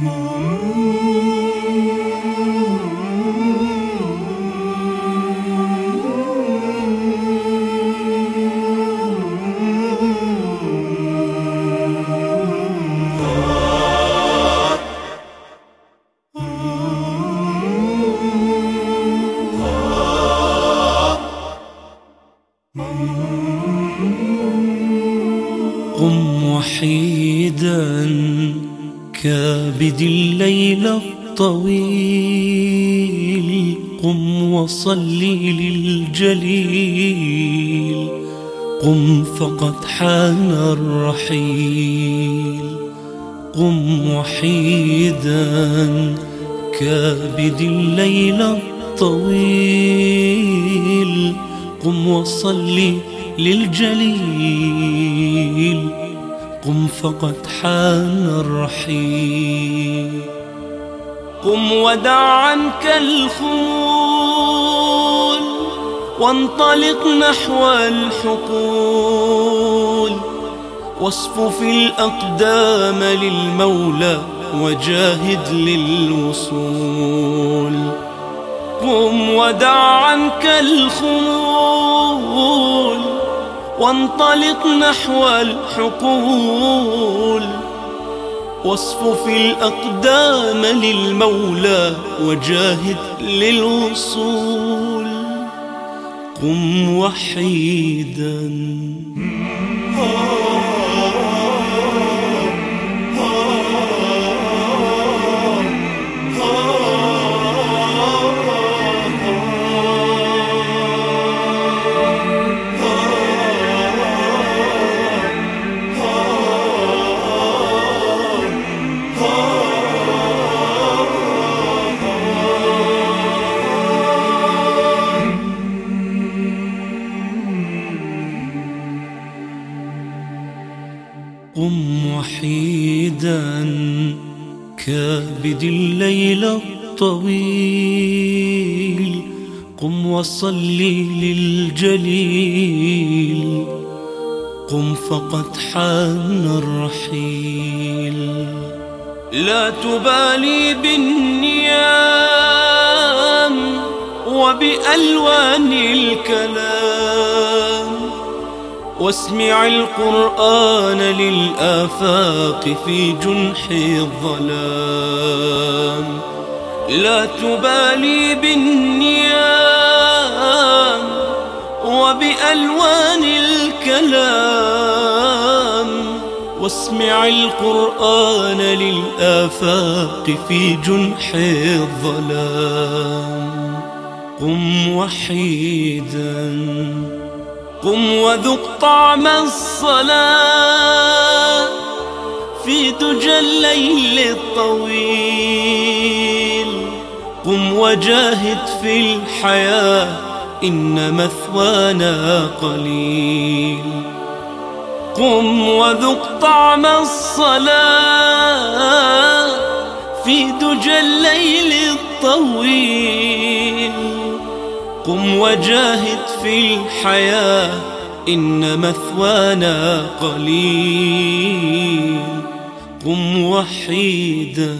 قم وحيدا. كابد الليل الطويل. قم وصلي للجليل. قم فقد حان الرحيل. قم وحيدا كابد الليل الطويل. قم وصلي للجليل. قم فقد حان الرحيل. قم ودع عنك الخمول وانطلق نحو الحقول. واصفف الأقدام للمولى وجاهد للوصول. قم ودع عنك الخمول وانطلق نحو الحقول. واصفف الأقدام للمولى وجاهد للوصول. قم وحيدا. وحيدا كابد الليل الطويل قم وصلي للجليل قم فقد حان الرحيل لا تبالي بالنيام وبألوان الكلام واسمع القرآن للآفاق في جنح الظلام. لا تبالي بالنيام وبألوان الكلام. واسمع القرآن للآفاق في جنح الظلام. قم وحيداً. قم وذق طعم الصلاة في دجى الليل الطويل. قم وجاهد في الحياة إن مثوانا قليل. قم وذق طعم الصلاة في دجى الليل الطويل. قم وجاهد في الحياة إن مثوانا قليل. قم وحيدا.